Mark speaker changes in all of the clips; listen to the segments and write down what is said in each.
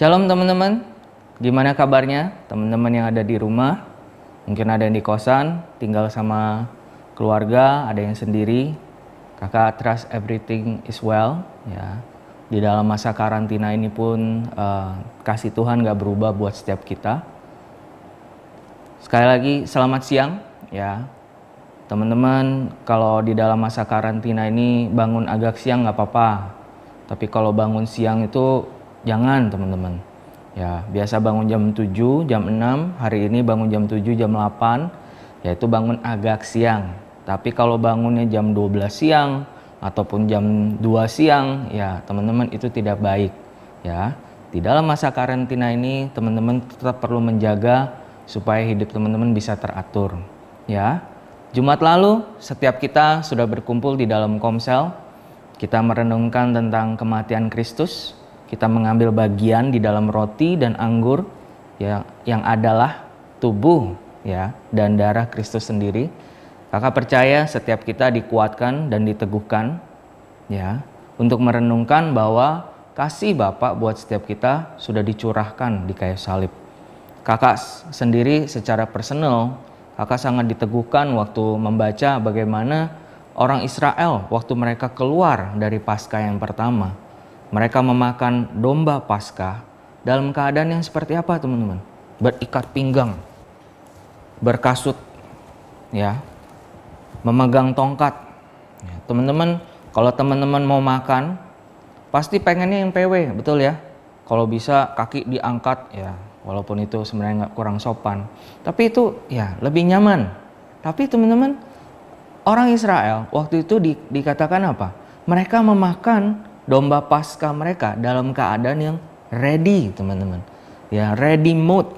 Speaker 1: Shalom teman-teman, gimana kabarnya teman-teman yang ada di rumah? Mungkin ada yang di kosan, tinggal sama keluarga, ada yang sendiri. Kakak trust everything is well, ya. Di dalam masa karantina ini pun uh, kasih Tuhan gak berubah buat setiap kita. Sekali lagi selamat siang, ya. Teman-teman, kalau di dalam masa karantina ini bangun agak siang nggak apa-apa. Tapi kalau bangun siang itu Jangan teman-teman. Ya, biasa bangun jam 7, jam 6, hari ini bangun jam 7, jam 8, yaitu bangun agak siang. Tapi kalau bangunnya jam 12 siang ataupun jam 2 siang, ya teman-teman itu tidak baik. Ya, di dalam masa karantina ini teman-teman tetap perlu menjaga supaya hidup teman-teman bisa teratur. Ya, Jumat lalu setiap kita sudah berkumpul di dalam komsel, kita merenungkan tentang kematian Kristus, kita mengambil bagian di dalam roti dan anggur ya yang adalah tubuh ya dan darah Kristus sendiri. Kakak percaya setiap kita dikuatkan dan diteguhkan ya untuk merenungkan bahwa kasih Bapak buat setiap kita sudah dicurahkan di kayu salib. Kakak sendiri secara personal, kakak sangat diteguhkan waktu membaca bagaimana orang Israel waktu mereka keluar dari pasca yang pertama mereka memakan domba Paskah dalam keadaan yang seperti apa, teman-teman? Berikat pinggang, berkasut, ya, memegang tongkat. Ya, teman-teman, kalau teman-teman mau makan, pasti pengennya yang PW, betul ya? Kalau bisa kaki diangkat, ya, walaupun itu sebenarnya nggak kurang sopan. Tapi itu ya lebih nyaman. Tapi teman-teman, orang Israel waktu itu di, dikatakan apa? Mereka memakan domba pasca mereka dalam keadaan yang ready teman-teman. Ya ready mode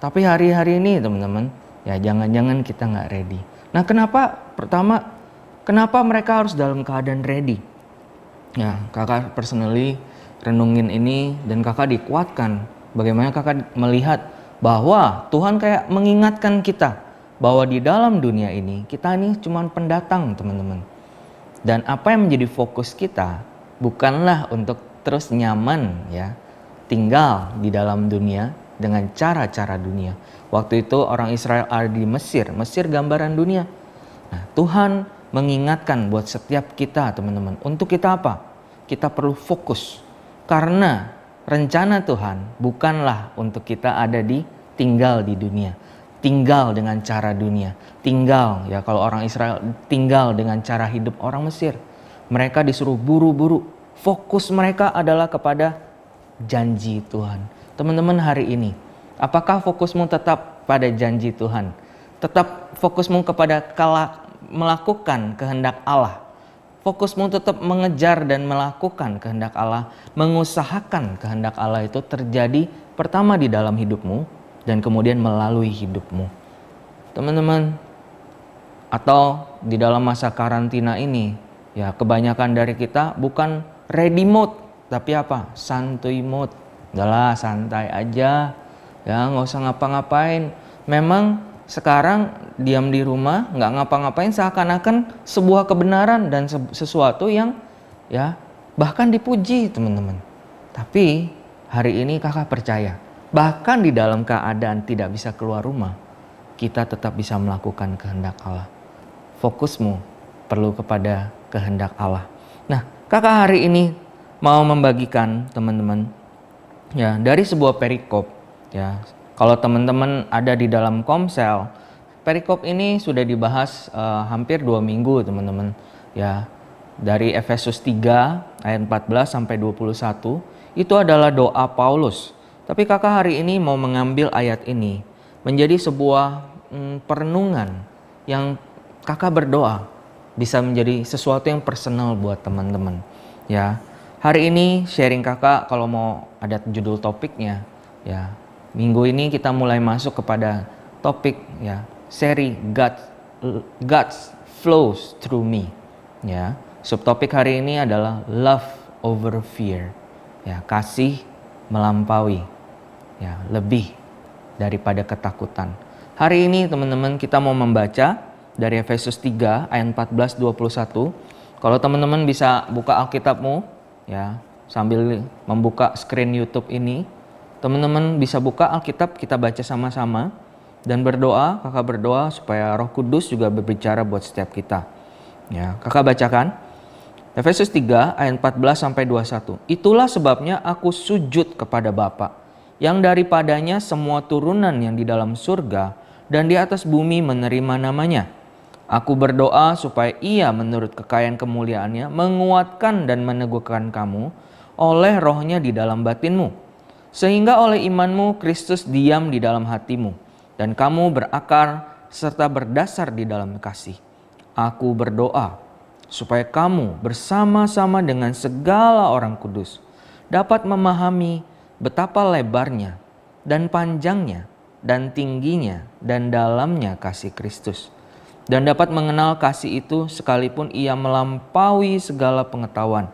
Speaker 1: tapi hari-hari ini teman-teman ya jangan-jangan kita nggak ready. Nah kenapa? Pertama kenapa mereka harus dalam keadaan ready? Ya kakak personally renungin ini dan kakak dikuatkan. Bagaimana kakak melihat bahwa Tuhan kayak mengingatkan kita bahwa di dalam dunia ini kita ini cuma pendatang teman-teman. Dan apa yang menjadi fokus kita bukanlah untuk terus nyaman ya tinggal di dalam dunia dengan cara-cara dunia. Waktu itu orang Israel ada di Mesir, Mesir gambaran dunia. Nah, Tuhan mengingatkan buat setiap kita teman-teman, untuk kita apa? Kita perlu fokus. Karena rencana Tuhan bukanlah untuk kita ada di tinggal di dunia. Tinggal dengan cara dunia. Tinggal ya kalau orang Israel tinggal dengan cara hidup orang Mesir mereka disuruh buru-buru. Fokus mereka adalah kepada janji Tuhan. Teman-teman hari ini, apakah fokusmu tetap pada janji Tuhan? Tetap fokusmu kepada kala melakukan kehendak Allah. Fokusmu tetap mengejar dan melakukan kehendak Allah, mengusahakan kehendak Allah itu terjadi pertama di dalam hidupmu dan kemudian melalui hidupmu. Teman-teman, atau di dalam masa karantina ini, Ya, kebanyakan dari kita bukan ready mode, tapi apa? Santuy mode. Udahlah, santai aja. Ya, nggak usah ngapa-ngapain. Memang sekarang diam di rumah, nggak ngapa-ngapain seakan-akan sebuah kebenaran dan sesuatu yang ya bahkan dipuji teman-teman. Tapi hari ini kakak percaya, bahkan di dalam keadaan tidak bisa keluar rumah, kita tetap bisa melakukan kehendak Allah. Fokusmu perlu kepada kehendak Allah. Nah, kakak hari ini mau membagikan teman-teman ya dari sebuah perikop ya. Kalau teman-teman ada di dalam komsel, perikop ini sudah dibahas uh, hampir dua minggu teman-teman ya. Dari Efesus 3 ayat 14 sampai 21 itu adalah doa Paulus. Tapi kakak hari ini mau mengambil ayat ini menjadi sebuah mm, perenungan yang kakak berdoa bisa menjadi sesuatu yang personal buat teman-teman ya. Hari ini sharing kakak kalau mau ada judul topiknya ya. Minggu ini kita mulai masuk kepada topik ya. Seri God God's flows through me ya. Subtopik hari ini adalah love over fear ya. Kasih melampaui ya. Lebih daripada ketakutan. Hari ini teman-teman kita mau membaca dari Efesus 3 ayat 14 21. Kalau teman-teman bisa buka Alkitabmu ya sambil membuka screen YouTube ini Teman-teman bisa buka Alkitab, kita baca sama-sama dan berdoa, kakak berdoa supaya Roh Kudus juga berbicara buat setiap kita. Ya, kakak bacakan. Efesus 3 ayat 14 sampai 21. Itulah sebabnya aku sujud kepada Bapa, yang daripadanya semua turunan yang di dalam surga dan di atas bumi menerima namanya. Aku berdoa supaya ia menurut kekayaan kemuliaannya menguatkan dan meneguhkan kamu oleh rohnya di dalam batinmu. Sehingga oleh imanmu Kristus diam di dalam hatimu dan kamu berakar serta berdasar di dalam kasih. Aku berdoa supaya kamu bersama-sama dengan segala orang kudus dapat memahami betapa lebarnya dan panjangnya dan tingginya dan dalamnya kasih Kristus dan dapat mengenal kasih itu sekalipun ia melampaui segala pengetahuan.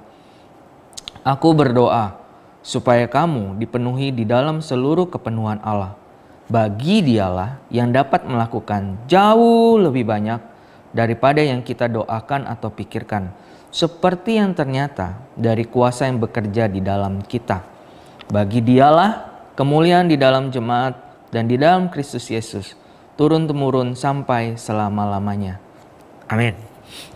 Speaker 1: Aku berdoa supaya kamu dipenuhi di dalam seluruh kepenuhan Allah. Bagi dialah yang dapat melakukan jauh lebih banyak daripada yang kita doakan atau pikirkan. Seperti yang ternyata dari kuasa yang bekerja di dalam kita. Bagi dialah kemuliaan di dalam jemaat dan di dalam Kristus Yesus turun-temurun sampai selama-lamanya. Amin.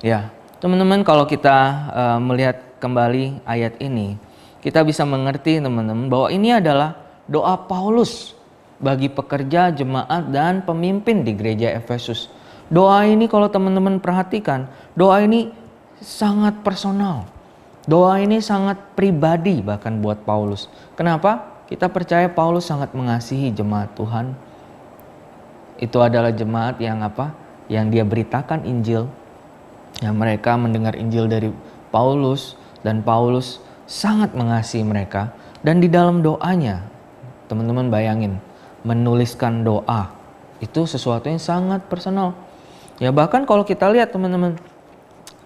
Speaker 1: Ya, teman-teman kalau kita uh, melihat kembali ayat ini, kita bisa mengerti teman-teman bahwa ini adalah doa Paulus bagi pekerja, jemaat dan pemimpin di gereja Efesus. Doa ini kalau teman-teman perhatikan, doa ini sangat personal. Doa ini sangat pribadi bahkan buat Paulus. Kenapa? Kita percaya Paulus sangat mengasihi jemaat Tuhan itu adalah jemaat yang apa? Yang dia beritakan Injil. Yang mereka mendengar Injil dari Paulus dan Paulus sangat mengasihi mereka dan di dalam doanya teman-teman bayangin menuliskan doa itu sesuatu yang sangat personal. Ya bahkan kalau kita lihat teman-teman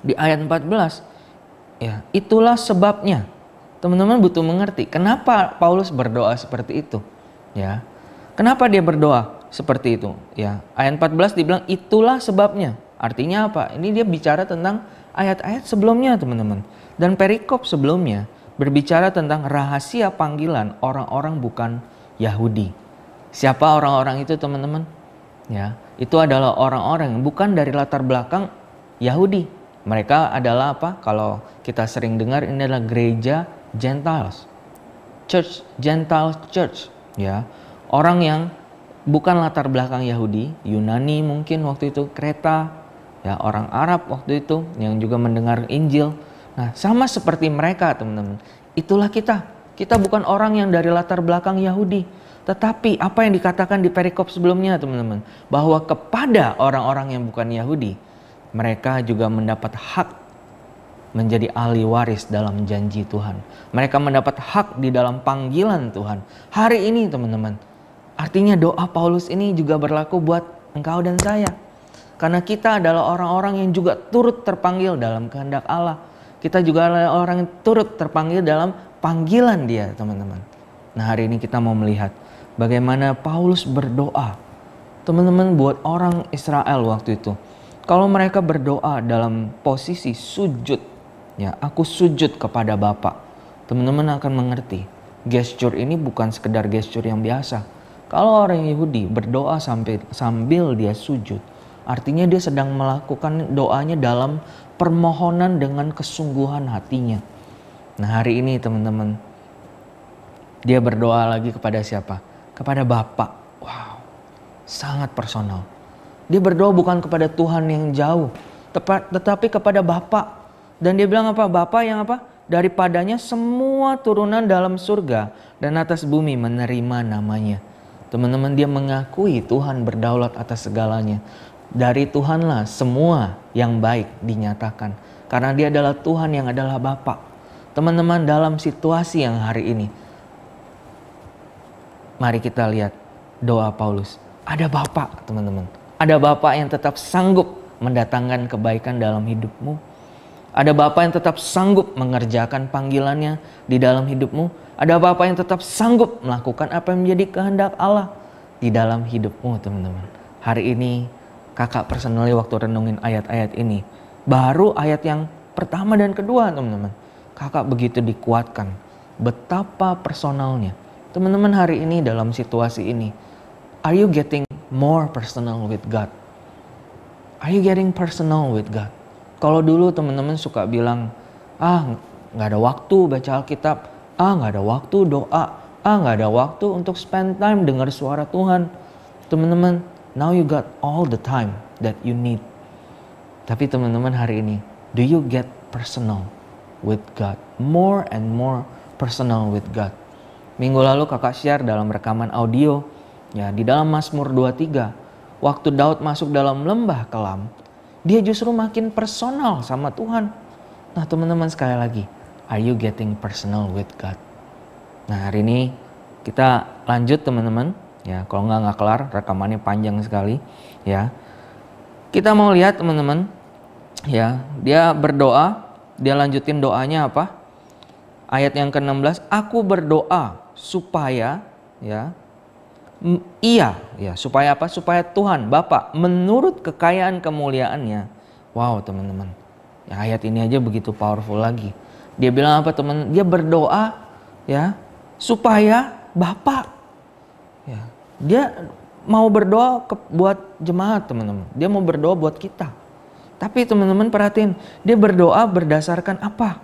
Speaker 1: di ayat 14 ya itulah sebabnya teman-teman butuh mengerti kenapa Paulus berdoa seperti itu ya kenapa dia berdoa seperti itu ya. Ayat 14 dibilang itulah sebabnya. Artinya apa? Ini dia bicara tentang ayat-ayat sebelumnya, teman-teman. Dan perikop sebelumnya berbicara tentang rahasia panggilan orang-orang bukan Yahudi. Siapa orang-orang itu, teman-teman? Ya, itu adalah orang-orang yang bukan dari latar belakang Yahudi. Mereka adalah apa? Kalau kita sering dengar ini adalah gereja Gentiles. Church Gentile Church, ya. Orang yang bukan latar belakang Yahudi, Yunani mungkin waktu itu, Kreta, ya orang Arab waktu itu yang juga mendengar Injil. Nah, sama seperti mereka, teman-teman. Itulah kita. Kita bukan orang yang dari latar belakang Yahudi, tetapi apa yang dikatakan di perikop sebelumnya, teman-teman, bahwa kepada orang-orang yang bukan Yahudi, mereka juga mendapat hak menjadi ahli waris dalam janji Tuhan. Mereka mendapat hak di dalam panggilan Tuhan. Hari ini, teman-teman, Artinya doa Paulus ini juga berlaku buat engkau dan saya. Karena kita adalah orang-orang yang juga turut terpanggil dalam kehendak Allah. Kita juga adalah orang yang turut terpanggil dalam panggilan dia teman-teman. Nah hari ini kita mau melihat bagaimana Paulus berdoa. Teman-teman buat orang Israel waktu itu. Kalau mereka berdoa dalam posisi sujud. Ya aku sujud kepada Bapak. Teman-teman akan mengerti. Gesture ini bukan sekedar gesture yang biasa kalau orang Yahudi berdoa sampai sambil dia sujud, artinya dia sedang melakukan doanya dalam permohonan dengan kesungguhan hatinya. Nah, hari ini teman-teman dia berdoa lagi kepada siapa? Kepada Bapak. Wow. Sangat personal. Dia berdoa bukan kepada Tuhan yang jauh, tepat tetapi kepada Bapak. Dan dia bilang apa? Bapak yang apa? Daripadanya semua turunan dalam surga dan atas bumi menerima namanya. Teman-teman dia mengakui Tuhan berdaulat atas segalanya. Dari Tuhanlah semua yang baik dinyatakan. Karena dia adalah Tuhan yang adalah Bapa. Teman-teman dalam situasi yang hari ini. Mari kita lihat doa Paulus. Ada Bapak teman-teman. Ada Bapak yang tetap sanggup mendatangkan kebaikan dalam hidupmu. Ada Bapak yang tetap sanggup mengerjakan panggilannya di dalam hidupmu ada apa-apa yang tetap sanggup melakukan apa yang menjadi kehendak Allah di dalam hidupmu teman-teman. Hari ini kakak personally waktu renungin ayat-ayat ini. Baru ayat yang pertama dan kedua teman-teman. Kakak begitu dikuatkan. Betapa personalnya. Teman-teman hari ini dalam situasi ini, are you getting more personal with God? Are you getting personal with God? Kalau dulu teman-teman suka bilang, ah nggak ada waktu baca Alkitab, ah nggak ada waktu doa, ah nggak ada waktu untuk spend time dengar suara Tuhan. Teman-teman, now you got all the time that you need. Tapi teman-teman hari ini, do you get personal with God? More and more personal with God. Minggu lalu kakak share dalam rekaman audio ya di dalam Mazmur 23 waktu Daud masuk dalam lembah kelam dia justru makin personal sama Tuhan. Nah teman-teman sekali lagi are you getting personal with God? Nah hari ini kita lanjut teman-teman ya kalau nggak nggak kelar rekamannya panjang sekali ya kita mau lihat teman-teman ya dia berdoa dia lanjutin doanya apa ayat yang ke-16 aku berdoa supaya ya iya ya supaya apa? Supaya Tuhan Bapak menurut kekayaan kemuliaannya. Wow teman-teman. Ya, ayat ini aja begitu powerful lagi. Dia bilang apa teman? Dia berdoa ya supaya Bapak ya dia mau berdoa ke, buat jemaat teman-teman. Dia mau berdoa buat kita. Tapi teman-teman perhatiin dia berdoa berdasarkan apa?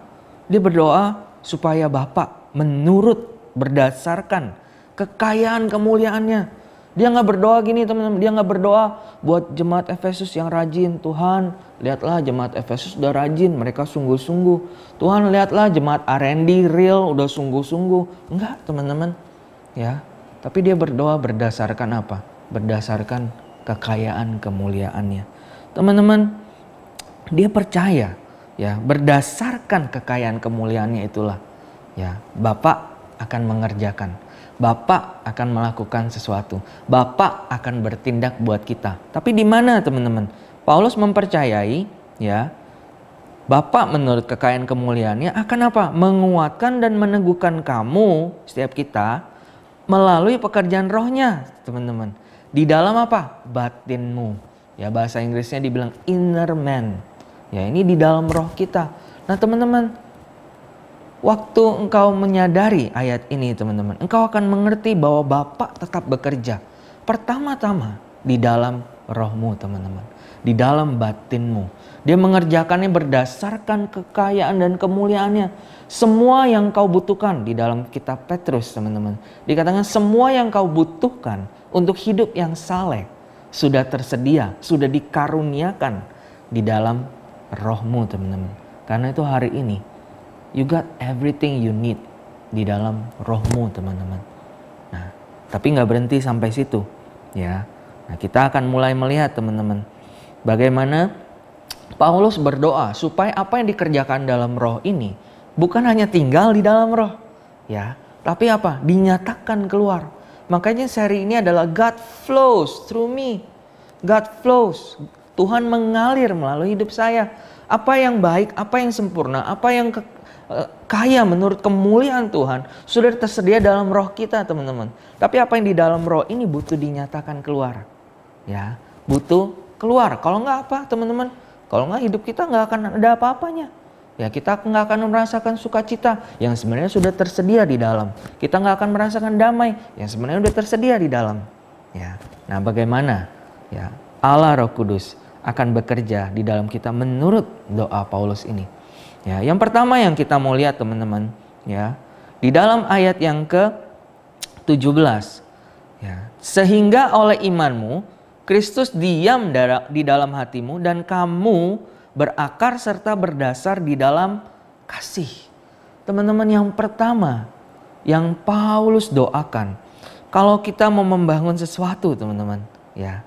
Speaker 1: Dia berdoa supaya Bapak menurut berdasarkan kekayaan kemuliaannya. Dia nggak berdoa gini teman-teman, dia nggak berdoa buat jemaat Efesus yang rajin. Tuhan, lihatlah jemaat Efesus udah rajin, mereka sungguh-sungguh. Tuhan, lihatlah jemaat R&D real udah sungguh-sungguh. Enggak, teman-teman. Ya. Tapi dia berdoa berdasarkan apa? Berdasarkan kekayaan kemuliaannya. Teman-teman, dia percaya ya, berdasarkan kekayaan kemuliaannya itulah ya, Bapak akan mengerjakan. Bapak akan melakukan sesuatu. Bapak akan bertindak buat kita. Tapi di mana teman-teman? Paulus mempercayai ya Bapak menurut kekayaan kemuliaannya akan apa? Menguatkan dan meneguhkan kamu setiap kita melalui pekerjaan rohnya, teman-teman. Di dalam apa? Batinmu. Ya bahasa Inggrisnya dibilang inner man. Ya ini di dalam roh kita. Nah teman-teman Waktu engkau menyadari ayat ini teman-teman, engkau akan mengerti bahwa Bapak tetap bekerja. Pertama-tama di dalam rohmu teman-teman. Di dalam batinmu. Dia mengerjakannya berdasarkan kekayaan dan kemuliaannya. Semua yang kau butuhkan di dalam kitab Petrus teman-teman. Dikatakan semua yang kau butuhkan untuk hidup yang saleh sudah tersedia, sudah dikaruniakan di dalam rohmu teman-teman. Karena itu hari ini You got everything you need di dalam rohmu teman-teman. Nah, tapi nggak berhenti sampai situ, ya. Nah, kita akan mulai melihat teman-teman bagaimana Paulus berdoa supaya apa yang dikerjakan dalam roh ini bukan hanya tinggal di dalam roh, ya, tapi apa? Dinyatakan keluar. Makanya seri ini adalah God flows through me. God flows. Tuhan mengalir melalui hidup saya. Apa yang baik, apa yang sempurna, apa yang kaya menurut kemuliaan Tuhan sudah tersedia dalam roh kita teman-teman. Tapi apa yang di dalam roh ini butuh dinyatakan keluar. Ya, butuh keluar. Kalau nggak apa teman-teman? Kalau nggak hidup kita nggak akan ada apa-apanya. Ya kita nggak akan merasakan sukacita yang sebenarnya sudah tersedia di dalam. Kita nggak akan merasakan damai yang sebenarnya sudah tersedia di dalam. Ya, nah bagaimana? Ya, Allah Roh Kudus akan bekerja di dalam kita menurut doa Paulus ini. Ya, yang pertama yang kita mau lihat teman-teman, ya. Di dalam ayat yang ke-17, ya. Sehingga oleh imanmu Kristus diam di dalam hatimu dan kamu berakar serta berdasar di dalam kasih. Teman-teman yang pertama yang Paulus doakan, kalau kita mau membangun sesuatu, teman-teman, ya,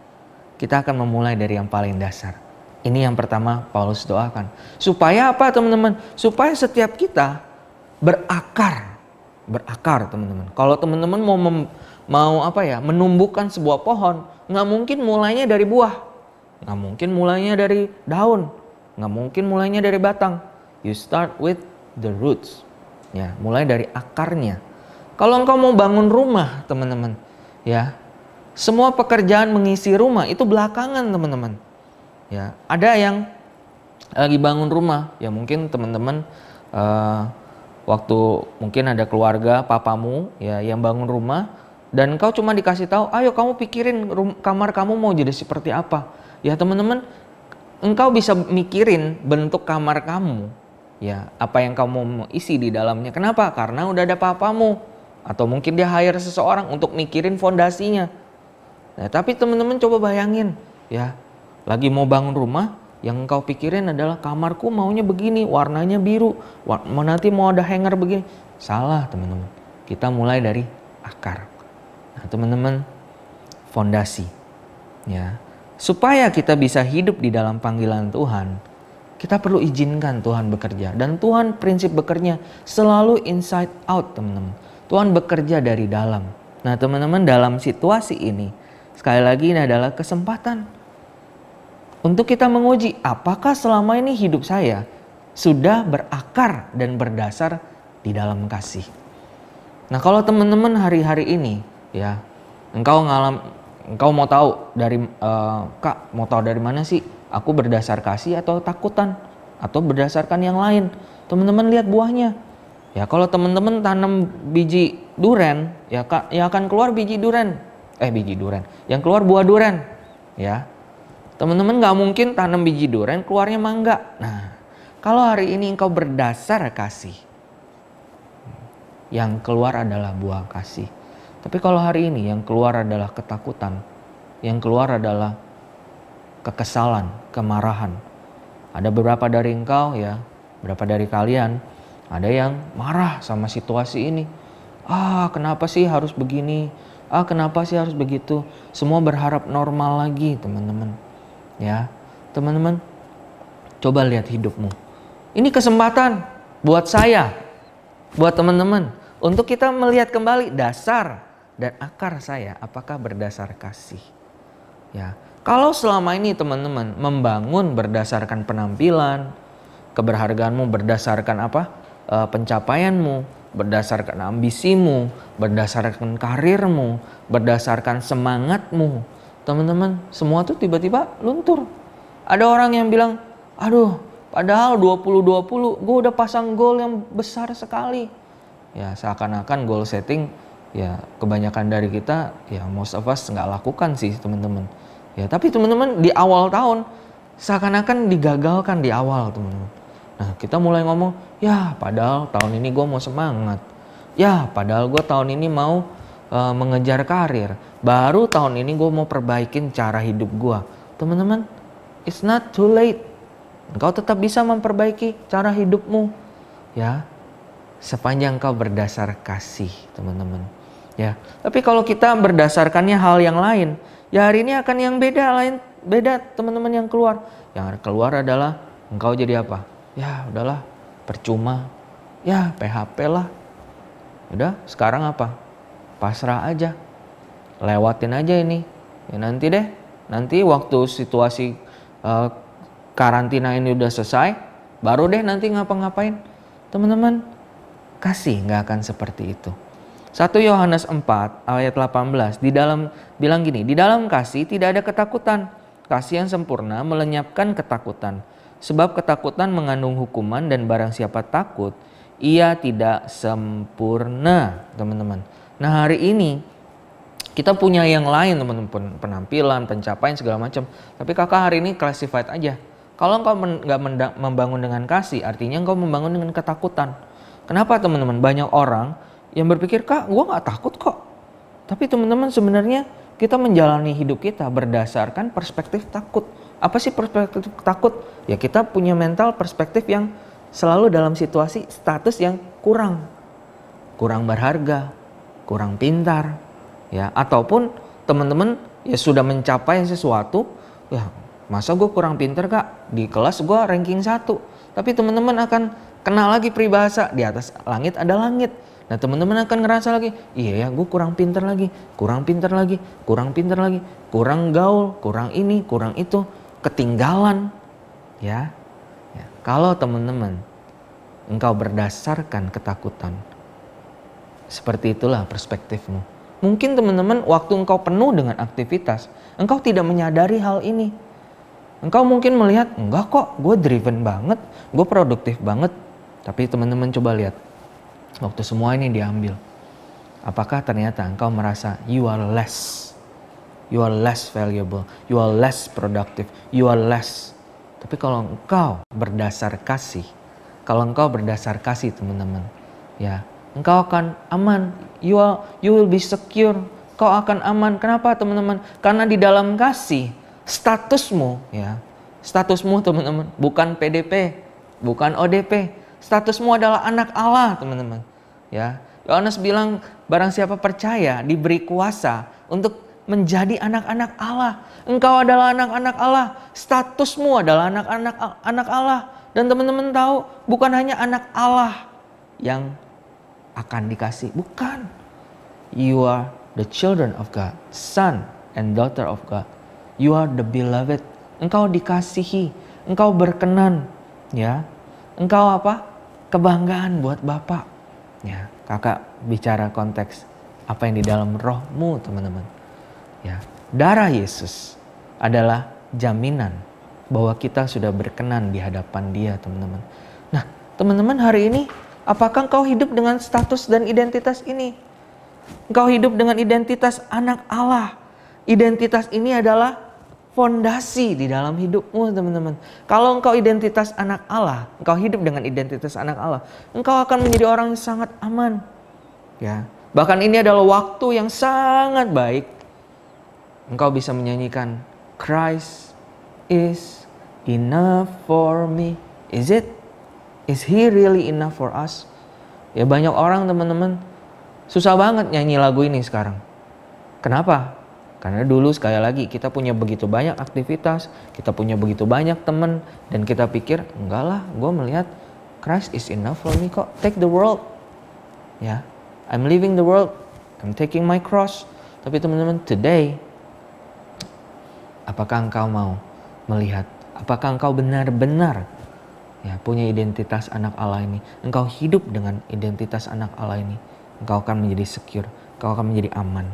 Speaker 1: kita akan memulai dari yang paling dasar ini yang pertama Paulus doakan. Supaya apa teman-teman? Supaya setiap kita berakar. Berakar teman-teman. Kalau teman-teman mau mem, mau apa ya menumbuhkan sebuah pohon, nggak mungkin mulainya dari buah, nggak mungkin mulainya dari daun, nggak mungkin mulainya dari batang. You start with the roots, ya mulai dari akarnya. Kalau engkau mau bangun rumah teman-teman, ya semua pekerjaan mengisi rumah itu belakangan teman-teman ya ada yang lagi bangun rumah ya mungkin teman-teman uh, waktu mungkin ada keluarga papamu ya yang bangun rumah dan kau cuma dikasih tahu, ayo kamu pikirin kamar kamu mau jadi seperti apa. Ya teman-teman, engkau bisa mikirin bentuk kamar kamu, ya apa yang kamu mau isi di dalamnya. Kenapa? Karena udah ada papamu atau mungkin dia hire seseorang untuk mikirin fondasinya. Nah, tapi teman-teman coba bayangin, ya lagi mau bangun rumah, yang engkau pikirin adalah kamarku maunya begini, warnanya biru, mau nanti mau ada hanger begini. Salah teman-teman. Kita mulai dari akar. Nah, teman-teman, fondasi. Ya. Supaya kita bisa hidup di dalam panggilan Tuhan, kita perlu izinkan Tuhan bekerja dan Tuhan prinsip bekerja selalu inside out, teman-teman. Tuhan bekerja dari dalam. Nah, teman-teman, dalam situasi ini sekali lagi ini adalah kesempatan untuk kita menguji apakah selama ini hidup saya sudah berakar dan berdasar di dalam kasih. Nah, kalau teman-teman hari-hari ini ya engkau ngalam engkau mau tahu dari uh, kak mau tahu dari mana sih? Aku berdasar kasih atau takutan? Atau berdasarkan yang lain? Teman-teman lihat buahnya. Ya kalau teman-teman tanam biji duren ya kak ya akan keluar biji duren. Eh biji duren. Yang keluar buah duren ya teman-teman nggak mungkin tanam biji duren keluarnya mangga nah kalau hari ini engkau berdasar kasih yang keluar adalah buah kasih tapi kalau hari ini yang keluar adalah ketakutan, yang keluar adalah kekesalan, kemarahan. Ada beberapa dari engkau ya, beberapa dari kalian ada yang marah sama situasi ini. Ah, kenapa sih harus begini? Ah, kenapa sih harus begitu? Semua berharap normal lagi, teman-teman. Ya, teman-teman, coba lihat hidupmu. Ini kesempatan buat saya, buat teman-teman, untuk kita melihat kembali dasar dan akar saya apakah berdasar kasih. Ya, kalau selama ini teman-teman membangun berdasarkan penampilan, keberhargaanmu berdasarkan apa? E, pencapaianmu, berdasarkan ambisimu, berdasarkan karirmu, berdasarkan semangatmu. Teman-teman, semua tuh tiba-tiba luntur. Ada orang yang bilang, "Aduh, padahal 2020 gue udah pasang goal yang besar sekali." Ya, seakan-akan goal setting ya kebanyakan dari kita ya most of us nggak lakukan sih teman-teman ya tapi teman-teman di awal tahun seakan-akan digagalkan di awal teman-teman nah kita mulai ngomong ya padahal tahun ini gue mau semangat ya padahal gue tahun ini mau uh, mengejar karir baru tahun ini gue mau perbaikin cara hidup gue teman-teman it's not too late engkau tetap bisa memperbaiki cara hidupmu ya sepanjang kau berdasar kasih teman-teman ya. Tapi kalau kita berdasarkannya hal yang lain, ya hari ini akan yang beda lain beda teman-teman yang keluar. Yang keluar adalah engkau jadi apa? Ya udahlah percuma. Ya PHP lah. Udah sekarang apa? Pasrah aja. Lewatin aja ini. Ya nanti deh. Nanti waktu situasi uh, karantina ini udah selesai, baru deh nanti ngapa-ngapain. Teman-teman, kasih nggak akan seperti itu. 1 Yohanes 4 ayat 18 di dalam bilang gini, di dalam kasih tidak ada ketakutan. Kasih yang sempurna melenyapkan ketakutan. Sebab ketakutan mengandung hukuman dan barang siapa takut, ia tidak sempurna, teman-teman. Nah, hari ini kita punya yang lain, teman-teman, penampilan, pencapaian segala macam. Tapi kakak hari ini classified aja. Kalau engkau nggak membangun dengan kasih, artinya engkau membangun dengan ketakutan. Kenapa teman-teman? Banyak orang yang berpikir kak gue nggak takut kok tapi teman-teman sebenarnya kita menjalani hidup kita berdasarkan perspektif takut apa sih perspektif takut ya kita punya mental perspektif yang selalu dalam situasi status yang kurang kurang berharga kurang pintar ya ataupun teman-teman ya sudah mencapai sesuatu ya masa gue kurang pintar kak di kelas gue ranking satu tapi teman-teman akan kenal lagi peribahasa di atas langit ada langit Nah teman-teman akan ngerasa lagi, iya ya gue kurang pinter lagi, kurang pinter lagi, kurang pinter lagi, kurang gaul, kurang ini, kurang itu, ketinggalan. Ya, ya. kalau teman-teman engkau berdasarkan ketakutan, seperti itulah perspektifmu. Mungkin teman-teman waktu engkau penuh dengan aktivitas, engkau tidak menyadari hal ini. Engkau mungkin melihat, enggak kok, gue driven banget, gue produktif banget. Tapi teman-teman coba lihat, Waktu semua ini diambil. Apakah ternyata engkau merasa you are less? You are less valuable. You are less productive. You are less. Tapi kalau engkau berdasar kasih, kalau engkau berdasar kasih teman-teman, ya engkau akan aman. You are, you will be secure. Kau akan aman. Kenapa teman-teman? Karena di dalam kasih statusmu ya statusmu teman-teman bukan PDP bukan ODP statusmu adalah anak Allah teman-teman ya Yohanes bilang barang siapa percaya diberi kuasa untuk menjadi anak-anak Allah engkau adalah anak-anak Allah statusmu adalah anak-anak anak Allah dan teman-teman tahu bukan hanya anak Allah yang akan dikasih bukan you are the children of God son and daughter of God You are the beloved. Engkau dikasihi, engkau berkenan, ya. Engkau apa? Kebanggaan buat Bapak. Ya, Kakak bicara konteks apa yang di dalam rohmu, teman-teman. Ya, darah Yesus adalah jaminan bahwa kita sudah berkenan di hadapan Dia, teman-teman. Nah, teman-teman hari ini apakah engkau hidup dengan status dan identitas ini? Engkau hidup dengan identitas anak Allah. Identitas ini adalah fondasi di dalam hidupmu teman-teman. Kalau engkau identitas anak Allah, engkau hidup dengan identitas anak Allah, engkau akan menjadi orang yang sangat aman. Ya. Bahkan ini adalah waktu yang sangat baik. Engkau bisa menyanyikan Christ is enough for me. Is it? Is he really enough for us? Ya banyak orang teman-teman susah banget nyanyi lagu ini sekarang. Kenapa? Karena dulu sekali lagi kita punya begitu banyak aktivitas, kita punya begitu banyak teman, dan kita pikir enggak lah, gue melihat Christ is enough for me kok. Take the world, ya. I'm leaving the world, I'm taking my cross. Tapi teman-teman, today, apakah engkau mau melihat? Apakah engkau benar-benar ya punya identitas anak Allah ini? Engkau hidup dengan identitas anak Allah ini, engkau akan menjadi secure, engkau akan menjadi aman,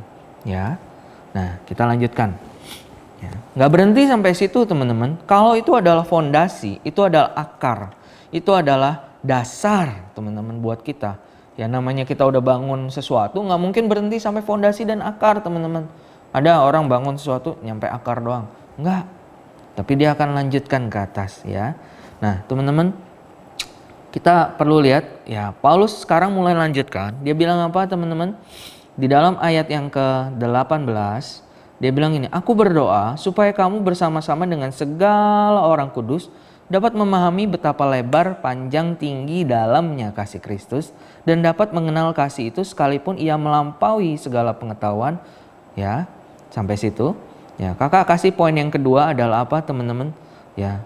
Speaker 1: ya. Nah, kita lanjutkan. Ya. Nggak berhenti sampai situ teman-teman. Kalau itu adalah fondasi, itu adalah akar, itu adalah dasar teman-teman buat kita. Ya namanya kita udah bangun sesuatu, nggak mungkin berhenti sampai fondasi dan akar teman-teman. Ada orang bangun sesuatu nyampe akar doang. Enggak. Tapi dia akan lanjutkan ke atas ya. Nah teman-teman kita perlu lihat ya Paulus sekarang mulai lanjutkan. Dia bilang apa teman-teman? di dalam ayat yang ke-18 dia bilang ini, aku berdoa supaya kamu bersama-sama dengan segala orang kudus dapat memahami betapa lebar, panjang, tinggi, dalamnya kasih Kristus dan dapat mengenal kasih itu sekalipun ia melampaui segala pengetahuan. Ya, sampai situ. Ya, kakak kasih poin yang kedua adalah apa, teman-teman? Ya,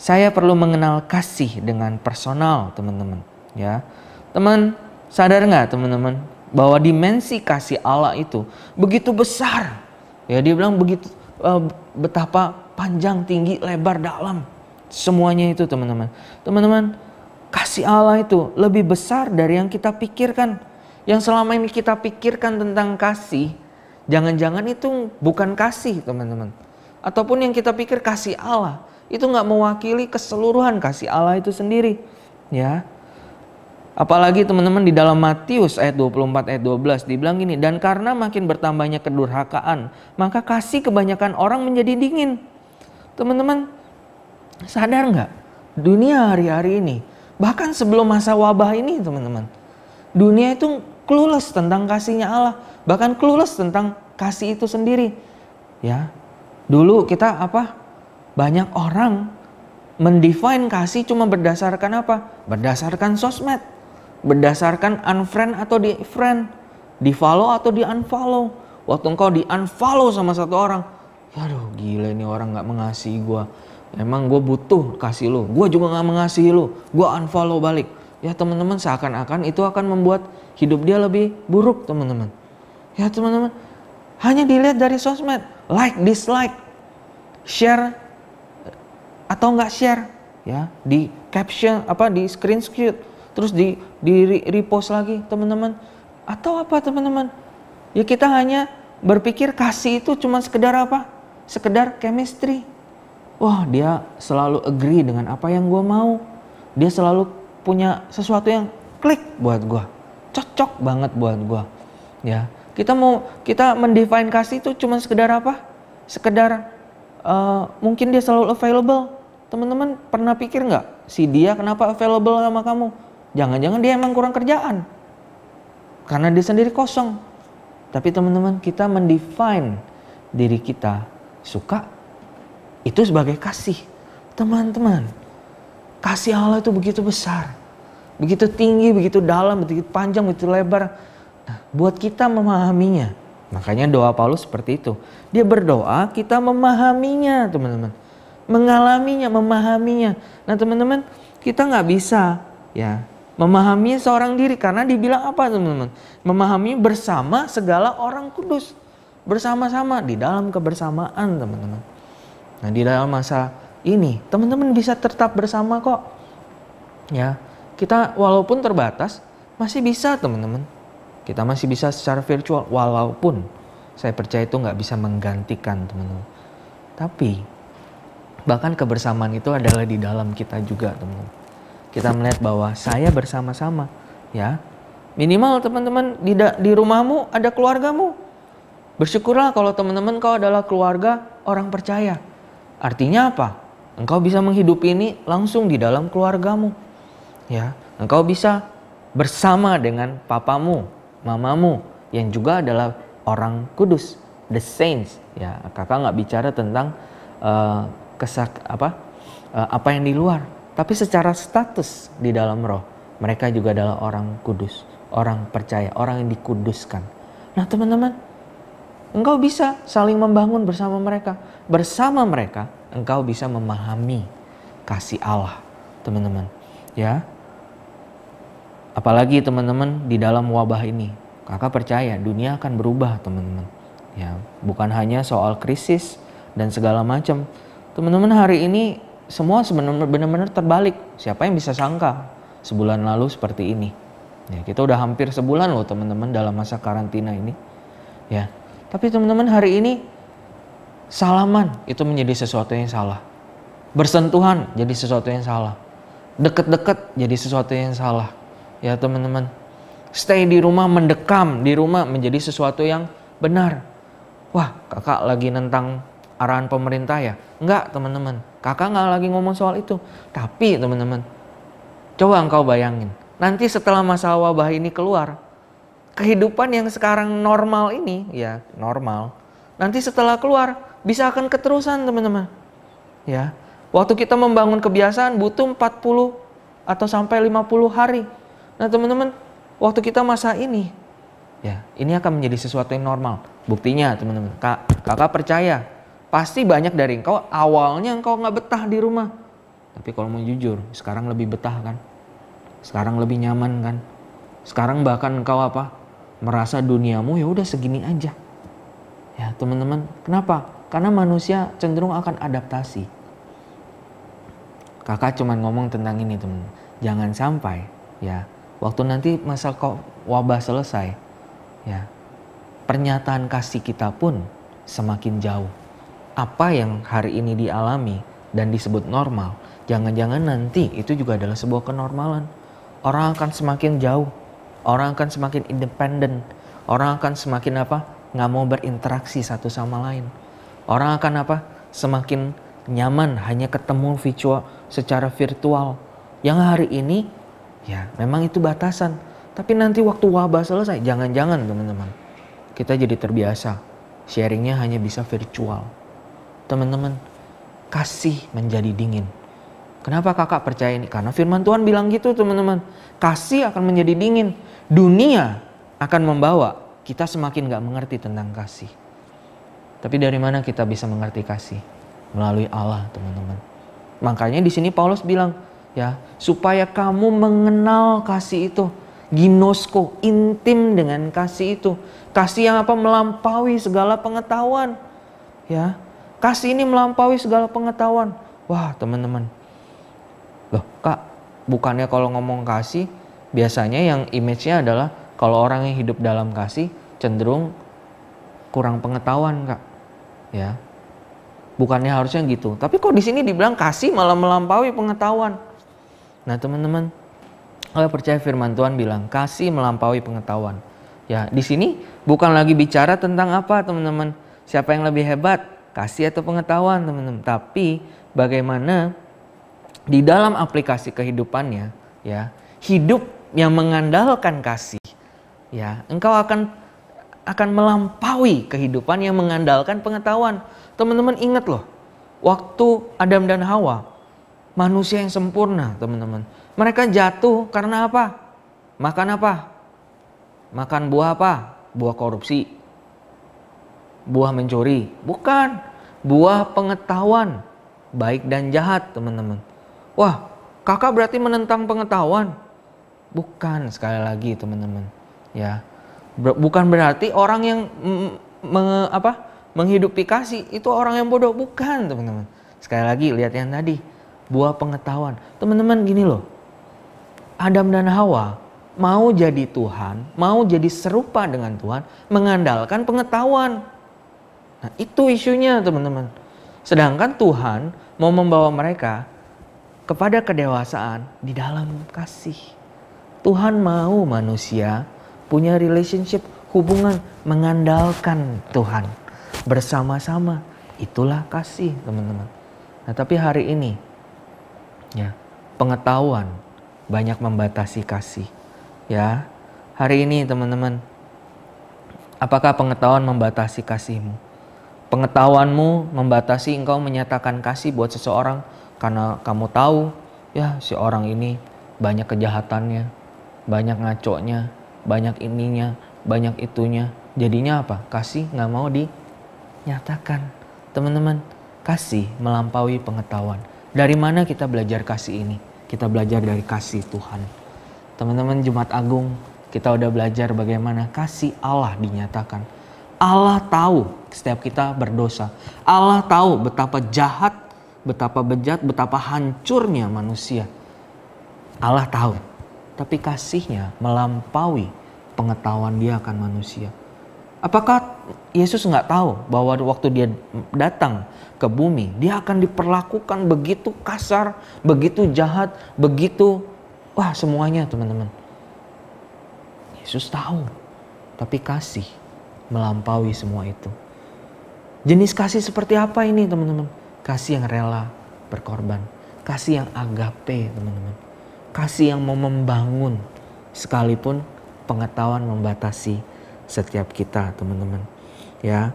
Speaker 1: saya perlu mengenal kasih dengan personal, teman-teman. Ya, teman sadar nggak, teman-teman? bahwa dimensi kasih Allah itu begitu besar. Ya dia bilang begitu uh, betapa panjang, tinggi, lebar, dalam. Semuanya itu teman-teman. Teman-teman, kasih Allah itu lebih besar dari yang kita pikirkan. Yang selama ini kita pikirkan tentang kasih, jangan-jangan itu bukan kasih teman-teman. Ataupun yang kita pikir kasih Allah, itu nggak mewakili keseluruhan kasih Allah itu sendiri. Ya, Apalagi teman-teman di dalam Matius ayat 24 ayat 12 dibilang gini, dan karena makin bertambahnya kedurhakaan, maka kasih kebanyakan orang menjadi dingin. Teman-teman, sadar nggak? Dunia hari-hari ini, bahkan sebelum masa wabah ini teman-teman, dunia itu clueless tentang kasihnya Allah, bahkan clueless tentang kasih itu sendiri. Ya, dulu kita apa? Banyak orang mendefine kasih cuma berdasarkan apa? Berdasarkan sosmed berdasarkan unfriend atau di friend, di follow atau di unfollow. Waktu engkau di unfollow sama satu orang, aduh gila ini orang nggak mengasihi gue. Emang gue butuh kasih lu, gue juga nggak mengasihi lu, gue unfollow balik. Ya teman-teman seakan-akan itu akan membuat hidup dia lebih buruk teman-teman. Ya teman-teman, hanya dilihat dari sosmed, like, dislike, share atau nggak share, ya. Di caption apa di screenshot terus di di repost lagi teman-teman. Atau apa teman-teman? Ya kita hanya berpikir kasih itu cuma sekedar apa? Sekedar chemistry. Wah dia selalu agree dengan apa yang gue mau. Dia selalu punya sesuatu yang klik buat gue cocok banget buat gue ya. Kita mau kita mendefine kasih itu cuma sekedar apa? Sekedar uh, mungkin dia selalu available teman-teman pernah pikir nggak? Si dia kenapa available sama kamu? Jangan-jangan dia emang kurang kerjaan. Karena dia sendiri kosong. Tapi teman-teman kita mendefine diri kita suka itu sebagai kasih. Teman-teman kasih Allah itu begitu besar begitu tinggi begitu dalam begitu panjang begitu lebar. Nah, buat kita memahaminya makanya doa Paulus seperti itu. Dia berdoa kita memahaminya teman-teman mengalaminya, memahaminya. Nah teman-teman, kita nggak bisa ya memahami seorang diri karena dibilang apa teman-teman? Memahami bersama segala orang kudus. Bersama-sama di dalam kebersamaan teman-teman. Nah di dalam masa ini teman-teman bisa tetap bersama kok. Ya, kita walaupun terbatas masih bisa teman-teman. Kita masih bisa secara virtual walaupun saya percaya itu nggak bisa menggantikan teman-teman. Tapi Bahkan kebersamaan itu adalah di dalam kita juga, teman. Kita melihat bahwa saya bersama-sama, ya. Minimal teman-teman di di rumahmu ada keluargamu. Bersyukurlah kalau teman-teman kau adalah keluarga orang percaya. Artinya apa? Engkau bisa menghidupi ini langsung di dalam keluargamu. Ya, engkau bisa bersama dengan papamu, mamamu yang juga adalah orang kudus, the saints. Ya, kakak nggak bicara tentang uh, kesak apa uh, apa yang di luar, tapi secara status di dalam roh mereka juga adalah orang kudus, orang percaya, orang yang dikuduskan. Nah teman-teman, engkau bisa saling membangun bersama mereka, bersama mereka engkau bisa memahami kasih Allah, teman-teman. Ya, apalagi teman-teman di dalam wabah ini, kakak percaya dunia akan berubah, teman-teman. Ya, bukan hanya soal krisis dan segala macam, Teman-teman hari ini semua sebenarnya benar-benar terbalik. Siapa yang bisa sangka sebulan lalu seperti ini? Ya, kita udah hampir sebulan loh teman-teman dalam masa karantina ini. Ya. Tapi teman-teman hari ini salaman itu menjadi sesuatu yang salah. Bersentuhan jadi sesuatu yang salah. Deket-deket jadi sesuatu yang salah. Ya teman-teman. Stay di rumah mendekam di rumah menjadi sesuatu yang benar. Wah kakak lagi nentang arahan pemerintah ya? Enggak teman-teman, kakak nggak lagi ngomong soal itu. Tapi teman-teman, coba engkau bayangin, nanti setelah masa wabah ini keluar, kehidupan yang sekarang normal ini, ya normal, nanti setelah keluar bisa akan keterusan teman-teman. Ya, waktu kita membangun kebiasaan butuh 40 atau sampai 50 hari. Nah teman-teman, waktu kita masa ini, ya ini akan menjadi sesuatu yang normal. Buktinya teman-teman, kak, kakak percaya Pasti banyak dari engkau awalnya engkau nggak betah di rumah. Tapi kalau mau jujur, sekarang lebih betah kan? Sekarang lebih nyaman kan? Sekarang bahkan engkau apa? Merasa duniamu ya udah segini aja. Ya teman-teman, kenapa? Karena manusia cenderung akan adaptasi. Kakak cuma ngomong tentang ini teman. Jangan sampai ya waktu nanti masa kok wabah selesai ya pernyataan kasih kita pun semakin jauh apa yang hari ini dialami dan disebut normal, jangan-jangan nanti itu juga adalah sebuah kenormalan. Orang akan semakin jauh, orang akan semakin independen, orang akan semakin apa? nggak mau berinteraksi satu sama lain. Orang akan apa? Semakin nyaman hanya ketemu virtual secara virtual. Yang hari ini ya memang itu batasan. Tapi nanti waktu wabah selesai, jangan-jangan teman-teman. Kita jadi terbiasa. Sharingnya hanya bisa virtual teman-teman, kasih menjadi dingin. Kenapa kakak percaya ini? Karena firman Tuhan bilang gitu teman-teman. Kasih akan menjadi dingin. Dunia akan membawa kita semakin gak mengerti tentang kasih. Tapi dari mana kita bisa mengerti kasih? Melalui Allah teman-teman. Makanya di sini Paulus bilang ya supaya kamu mengenal kasih itu. Ginosko, intim dengan kasih itu. Kasih yang apa melampaui segala pengetahuan. Ya, Kasih ini melampaui segala pengetahuan. Wah teman-teman. Loh kak, bukannya kalau ngomong kasih, biasanya yang image-nya adalah kalau orang yang hidup dalam kasih cenderung kurang pengetahuan kak. Ya, bukannya harusnya gitu. Tapi kok di sini dibilang kasih malah melampaui pengetahuan. Nah teman-teman, Saya percaya firman Tuhan bilang kasih melampaui pengetahuan. Ya, di sini bukan lagi bicara tentang apa, teman-teman. Siapa yang lebih hebat, kasih atau pengetahuan, teman-teman. Tapi bagaimana di dalam aplikasi kehidupannya, ya, hidup yang mengandalkan kasih, ya, engkau akan akan melampaui kehidupan yang mengandalkan pengetahuan. Teman-teman ingat loh, waktu Adam dan Hawa, manusia yang sempurna, teman-teman mereka jatuh karena apa? Makan apa? Makan buah apa? Buah korupsi. Buah mencuri. Bukan. Buah pengetahuan. Baik dan jahat teman-teman. Wah kakak berarti menentang pengetahuan. Bukan sekali lagi teman-teman. Ya, bukan berarti orang yang meng, apa, menghidupi kasih itu orang yang bodoh. Bukan teman-teman. Sekali lagi lihat yang tadi. Buah pengetahuan. Teman-teman gini loh Adam dan Hawa mau jadi Tuhan, mau jadi serupa dengan Tuhan, mengandalkan pengetahuan. Nah, itu isunya, teman-teman. Sedangkan Tuhan mau membawa mereka kepada kedewasaan di dalam kasih. Tuhan mau manusia punya relationship, hubungan mengandalkan Tuhan bersama-sama. Itulah kasih, teman-teman. Nah, tapi hari ini ya, pengetahuan banyak membatasi kasih. Ya, hari ini teman-teman, apakah pengetahuan membatasi kasihmu? Pengetahuanmu membatasi engkau menyatakan kasih buat seseorang karena kamu tahu ya si orang ini banyak kejahatannya, banyak ngaconya, banyak ininya, banyak itunya. Jadinya apa? Kasih nggak mau dinyatakan. Teman-teman, kasih melampaui pengetahuan. Dari mana kita belajar kasih ini? kita belajar dari kasih Tuhan. Teman-teman Jumat Agung, kita udah belajar bagaimana kasih Allah dinyatakan. Allah tahu setiap kita berdosa. Allah tahu betapa jahat, betapa bejat, betapa hancurnya manusia. Allah tahu, tapi kasihnya melampaui pengetahuan dia akan manusia. Apakah Yesus nggak tahu bahwa waktu dia datang ke bumi, dia akan diperlakukan begitu kasar, begitu jahat, begitu wah semuanya teman-teman. Yesus tahu, tapi kasih melampaui semua itu. Jenis kasih seperti apa ini teman-teman? Kasih yang rela berkorban, kasih yang agape teman-teman. Kasih yang mau membangun sekalipun pengetahuan membatasi setiap kita teman-teman. Ya.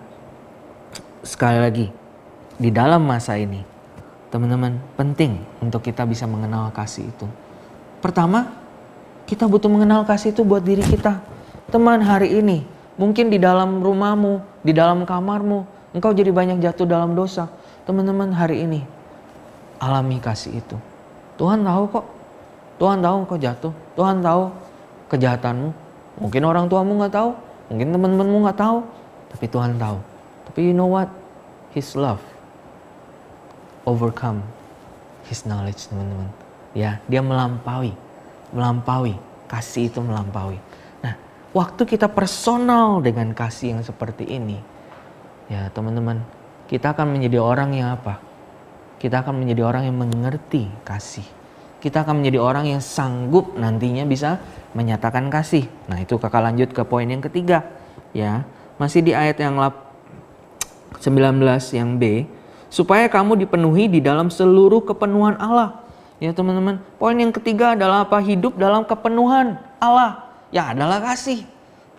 Speaker 1: Sekali lagi, di dalam masa ini, teman-teman, penting untuk kita bisa mengenal kasih itu. Pertama, kita butuh mengenal kasih itu buat diri kita. Teman hari ini, mungkin di dalam rumahmu, di dalam kamarmu, engkau jadi banyak jatuh dalam dosa. Teman-teman hari ini, alami kasih itu. Tuhan tahu kok. Tuhan tahu engkau jatuh. Tuhan tahu kejahatanmu. Mungkin orang tuamu nggak tahu. Mungkin teman-temanmu nggak tahu. Tapi Tuhan tahu. Tapi you know what? His love overcome his knowledge teman-teman. Ya, dia melampaui, melampaui, kasih itu melampaui. Waktu kita personal dengan kasih yang seperti ini, ya teman-teman, kita akan menjadi orang yang apa? Kita akan menjadi orang yang mengerti kasih. Kita akan menjadi orang yang sanggup nantinya bisa menyatakan kasih. Nah, itu kakak lanjut ke poin yang ketiga. Ya, masih di ayat yang 19 yang B, supaya kamu dipenuhi di dalam seluruh kepenuhan Allah. Ya teman-teman, poin yang ketiga adalah apa? Hidup dalam kepenuhan Allah. Ya adalah kasih.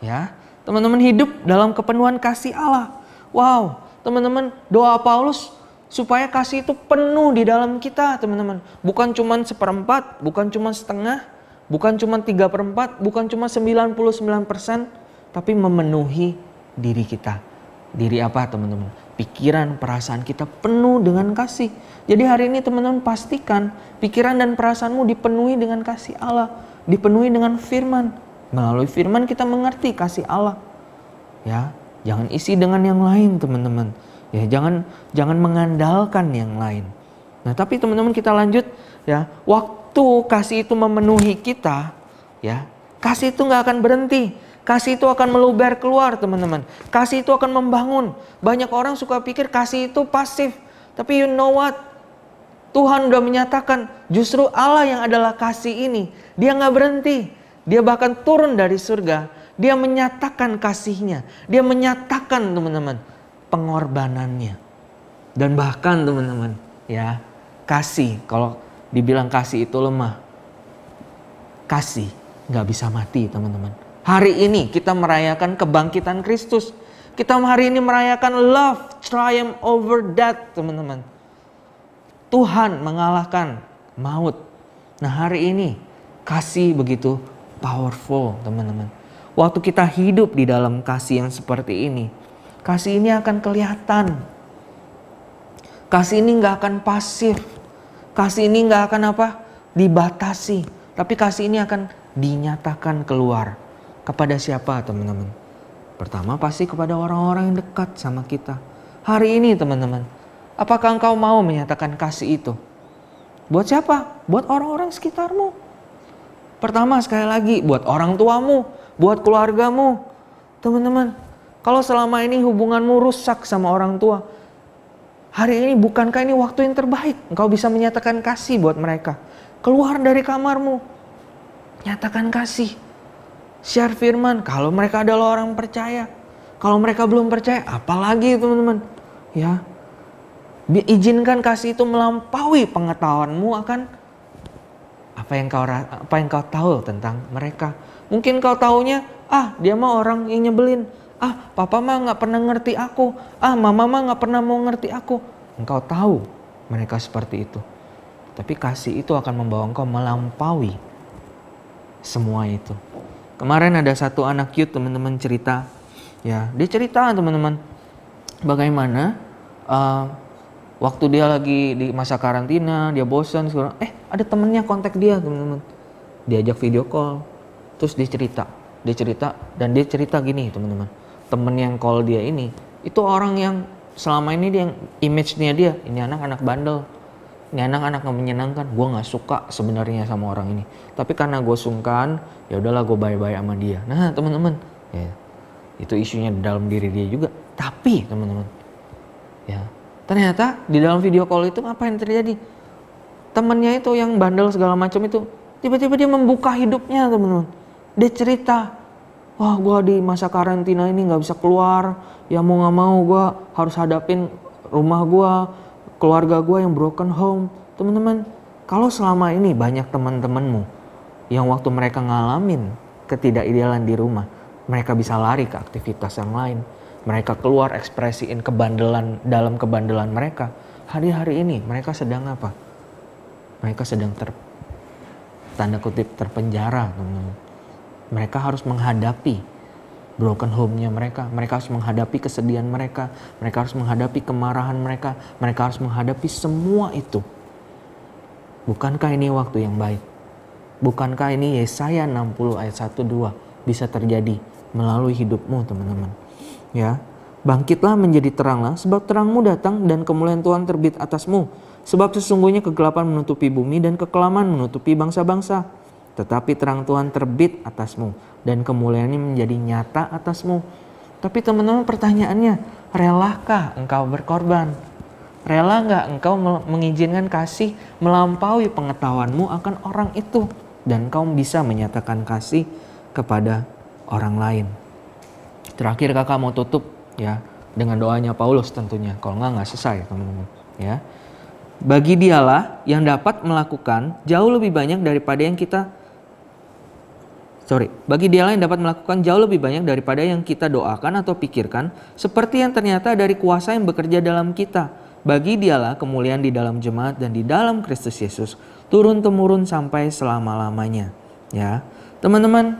Speaker 1: Ya, teman-teman hidup dalam kepenuhan kasih Allah. Wow, teman-teman doa Paulus supaya kasih itu penuh di dalam kita teman-teman. Bukan cuma seperempat, bukan cuma setengah, bukan cuma tiga perempat, bukan cuma 99 persen, tapi memenuhi diri kita. Diri apa teman-teman? pikiran, perasaan kita penuh dengan kasih. Jadi hari ini teman-teman pastikan pikiran dan perasaanmu dipenuhi dengan kasih Allah, dipenuhi dengan firman. Melalui firman kita mengerti kasih Allah. Ya, jangan isi dengan yang lain, teman-teman. Ya, jangan jangan mengandalkan yang lain. Nah, tapi teman-teman kita lanjut ya. Waktu kasih itu memenuhi kita, ya, kasih itu nggak akan berhenti Kasih itu akan meluber keluar teman-teman. Kasih itu akan membangun. Banyak orang suka pikir kasih itu pasif. Tapi you know what? Tuhan udah menyatakan justru Allah yang adalah kasih ini. Dia nggak berhenti. Dia bahkan turun dari surga. Dia menyatakan kasihnya. Dia menyatakan teman-teman pengorbanannya. Dan bahkan teman-teman ya kasih kalau dibilang kasih itu lemah. Kasih nggak bisa mati teman-teman. Hari ini kita merayakan kebangkitan Kristus. Kita hari ini merayakan love triumph over death teman-teman Tuhan mengalahkan maut. Nah hari ini kasih begitu powerful teman-teman. Waktu kita hidup di dalam kasih yang seperti ini, kasih ini akan kelihatan. Kasih ini nggak akan pasif. Kasih ini nggak akan apa? Dibatasi. Tapi kasih ini akan dinyatakan keluar. Kepada siapa teman-teman? Pertama pasti kepada orang-orang yang dekat sama kita. Hari ini teman-teman, Apakah engkau mau menyatakan kasih itu? Buat siapa? Buat orang-orang sekitarmu. Pertama sekali lagi buat orang tuamu, buat keluargamu. Teman-teman, kalau selama ini hubunganmu rusak sama orang tua, hari ini bukankah ini waktu yang terbaik? Engkau bisa menyatakan kasih buat mereka. Keluar dari kamarmu, nyatakan kasih. Share firman, kalau mereka adalah orang percaya. Kalau mereka belum percaya, apalagi teman-teman. Ya, Izinkan kasih itu melampaui pengetahuanmu akan apa yang kau apa yang kau tahu tentang mereka. Mungkin kau taunya, ah dia mah orang yang nyebelin. Ah papa mah nggak pernah ngerti aku. Ah mama mah nggak pernah mau ngerti aku. Engkau tahu mereka seperti itu. Tapi kasih itu akan membawa engkau melampaui semua itu. Kemarin ada satu anak cute teman-teman cerita, ya dia cerita teman-teman bagaimana uh, waktu dia lagi di masa karantina dia bosan sekarang eh ada temennya kontak dia teman-teman diajak video call. Terus dia cerita dia cerita dan dia cerita gini teman-teman temen yang call dia ini itu orang yang selama ini dia image-nya dia ini anak-anak bandel. Ini anak-anak nggak menyenangkan. Gue nggak suka sebenarnya sama orang ini. Tapi karena gue sungkan ya udahlah gue bye-bye sama dia. Nah teman-teman ya itu isunya dalam diri dia juga. Tapi teman-teman ya Ternyata di dalam video call itu apa yang terjadi? Temennya itu yang bandel segala macam itu tiba-tiba dia membuka hidupnya teman-teman. Dia cerita, wah gue di masa karantina ini nggak bisa keluar, ya mau nggak mau gue harus hadapin rumah gue, keluarga gue yang broken home. Teman-teman, kalau selama ini banyak teman-temanmu yang waktu mereka ngalamin ketidakidealan di rumah, mereka bisa lari ke aktivitas yang lain mereka keluar ekspresiin kebandelan dalam kebandelan mereka. Hari-hari ini mereka sedang apa? Mereka sedang ter tanda kutip terpenjara, teman-teman. Mereka harus menghadapi broken home-nya mereka. Mereka harus menghadapi kesedihan mereka. Mereka harus menghadapi kemarahan mereka. Mereka harus menghadapi semua itu. Bukankah ini waktu yang baik? Bukankah ini Yesaya 60 ayat 1 2 bisa terjadi melalui hidupmu teman-teman? Ya bangkitlah menjadi teranglah sebab terangmu datang dan kemuliaan Tuhan terbit atasmu. Sebab sesungguhnya kegelapan menutupi bumi dan kekelaman menutupi bangsa-bangsa. Tetapi terang Tuhan terbit atasmu dan kemuliaannya menjadi nyata atasmu. Tapi teman-teman pertanyaannya relakah engkau berkorban? Rela nggak engkau mengizinkan kasih melampaui pengetahuanmu akan orang itu? Dan kau bisa menyatakan kasih kepada orang lain Terakhir kakak mau tutup ya dengan doanya Paulus tentunya. Kalau nggak nggak selesai teman-teman ya. Bagi dialah yang dapat melakukan jauh lebih banyak daripada yang kita sorry, bagi dialah yang dapat melakukan jauh lebih banyak daripada yang kita doakan atau pikirkan, seperti yang ternyata dari kuasa yang bekerja dalam kita. Bagi dialah kemuliaan di dalam jemaat dan di dalam Kristus Yesus turun temurun sampai selama-lamanya. Ya, teman-teman,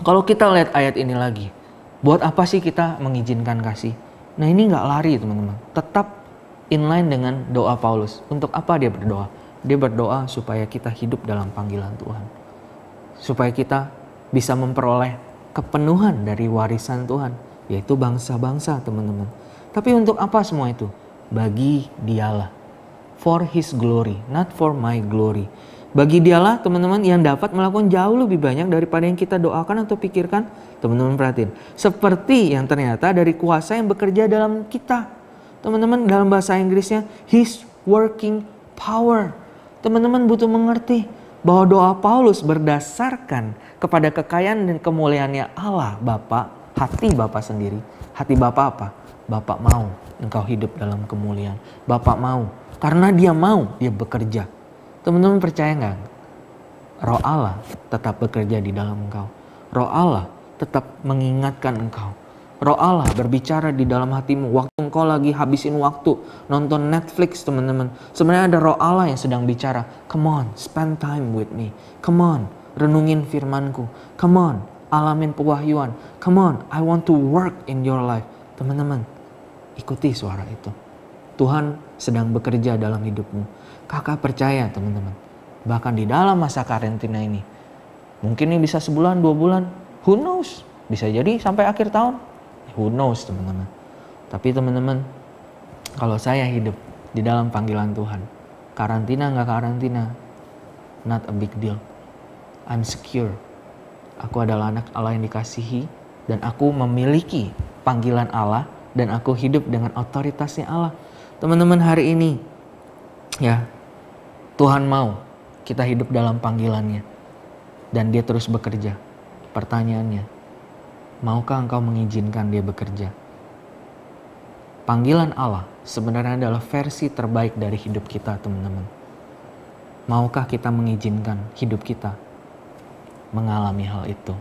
Speaker 1: kalau kita lihat ayat ini lagi, Buat apa sih kita mengizinkan kasih? Nah ini nggak lari teman-teman. Tetap inline dengan doa Paulus. Untuk apa dia berdoa? Dia berdoa supaya kita hidup dalam panggilan Tuhan. Supaya kita bisa memperoleh kepenuhan dari warisan Tuhan. Yaitu bangsa-bangsa teman-teman. Tapi untuk apa semua itu? Bagi dialah. For his glory, not for my glory. Bagi dialah teman-teman yang dapat melakukan jauh lebih banyak daripada yang kita doakan atau pikirkan. Teman-teman perhatiin. Seperti yang ternyata dari kuasa yang bekerja dalam kita. Teman-teman dalam bahasa Inggrisnya His working power. Teman-teman butuh mengerti bahwa doa Paulus berdasarkan kepada kekayaan dan kemuliaannya Allah Bapa, hati Bapa sendiri. Hati Bapa apa? Bapak mau engkau hidup dalam kemuliaan. Bapak mau. Karena dia mau, dia bekerja. Teman-teman percaya nggak? Roh Allah tetap bekerja di dalam engkau. Roh Allah tetap mengingatkan engkau. Roh Allah berbicara di dalam hatimu. Waktu engkau lagi habisin waktu nonton Netflix teman-teman. Sebenarnya ada roh Allah yang sedang bicara. Come on, spend time with me. Come on, renungin firmanku. Come on, alamin pewahyuan. Come on, I want to work in your life. Teman-teman, ikuti suara itu. Tuhan sedang bekerja dalam hidupmu. Kakak percaya teman-teman. Bahkan di dalam masa karantina ini. Mungkin ini bisa sebulan, dua bulan. Who knows? Bisa jadi sampai akhir tahun who knows teman-teman tapi teman-teman kalau saya hidup di dalam panggilan Tuhan karantina nggak karantina not a big deal I'm secure aku adalah anak Allah yang dikasihi dan aku memiliki panggilan Allah dan aku hidup dengan otoritasnya Allah teman-teman hari ini ya Tuhan mau kita hidup dalam panggilannya dan dia terus bekerja pertanyaannya Maukah engkau mengizinkan dia bekerja? Panggilan Allah sebenarnya adalah versi terbaik dari hidup kita, teman-teman. Maukah kita mengizinkan hidup kita mengalami hal itu?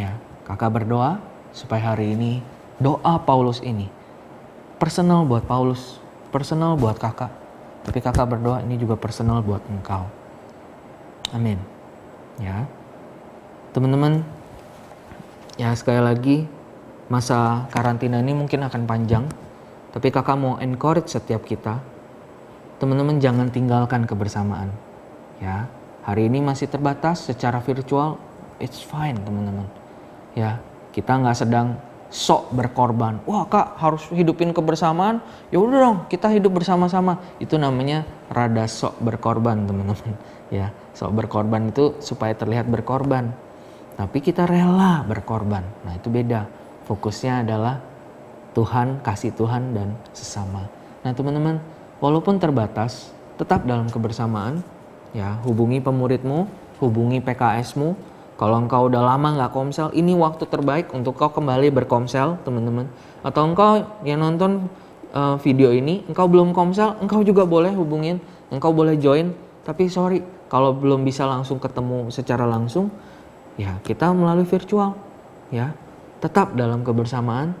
Speaker 1: Ya, kakak berdoa supaya hari ini doa Paulus ini personal buat Paulus, personal buat kakak. Tapi kakak berdoa ini juga personal buat engkau. Amin. Ya. Teman-teman, ya sekali lagi masa karantina ini mungkin akan panjang tapi kakak mau encourage setiap kita teman-teman jangan tinggalkan kebersamaan ya hari ini masih terbatas secara virtual it's fine teman-teman ya kita nggak sedang sok berkorban wah kak harus hidupin kebersamaan ya udah dong kita hidup bersama-sama itu namanya rada sok berkorban teman-teman ya sok berkorban itu supaya terlihat berkorban tapi kita rela berkorban. Nah, itu beda. Fokusnya adalah Tuhan, kasih Tuhan dan sesama. Nah, teman-teman, walaupun terbatas, tetap dalam kebersamaan. Ya, hubungi pemuridmu, hubungi PKSmu. Kalau engkau udah lama nggak komsel, ini waktu terbaik untuk kau kembali berkomsel, teman-teman. Atau engkau yang nonton uh, video ini, engkau belum komsel, engkau juga boleh hubungin, engkau boleh join. Tapi sorry, kalau belum bisa langsung ketemu secara langsung, ya kita melalui virtual ya. Tetap dalam kebersamaan.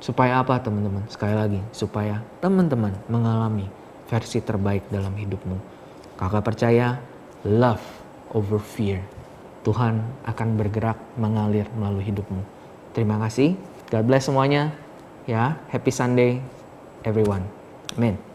Speaker 1: Supaya apa teman-teman? Sekali lagi supaya teman-teman mengalami versi terbaik dalam hidupmu. Kakak percaya love over fear Tuhan akan bergerak mengalir melalui hidupmu. Terima kasih. God bless semuanya. Ya happy Sunday everyone. Amin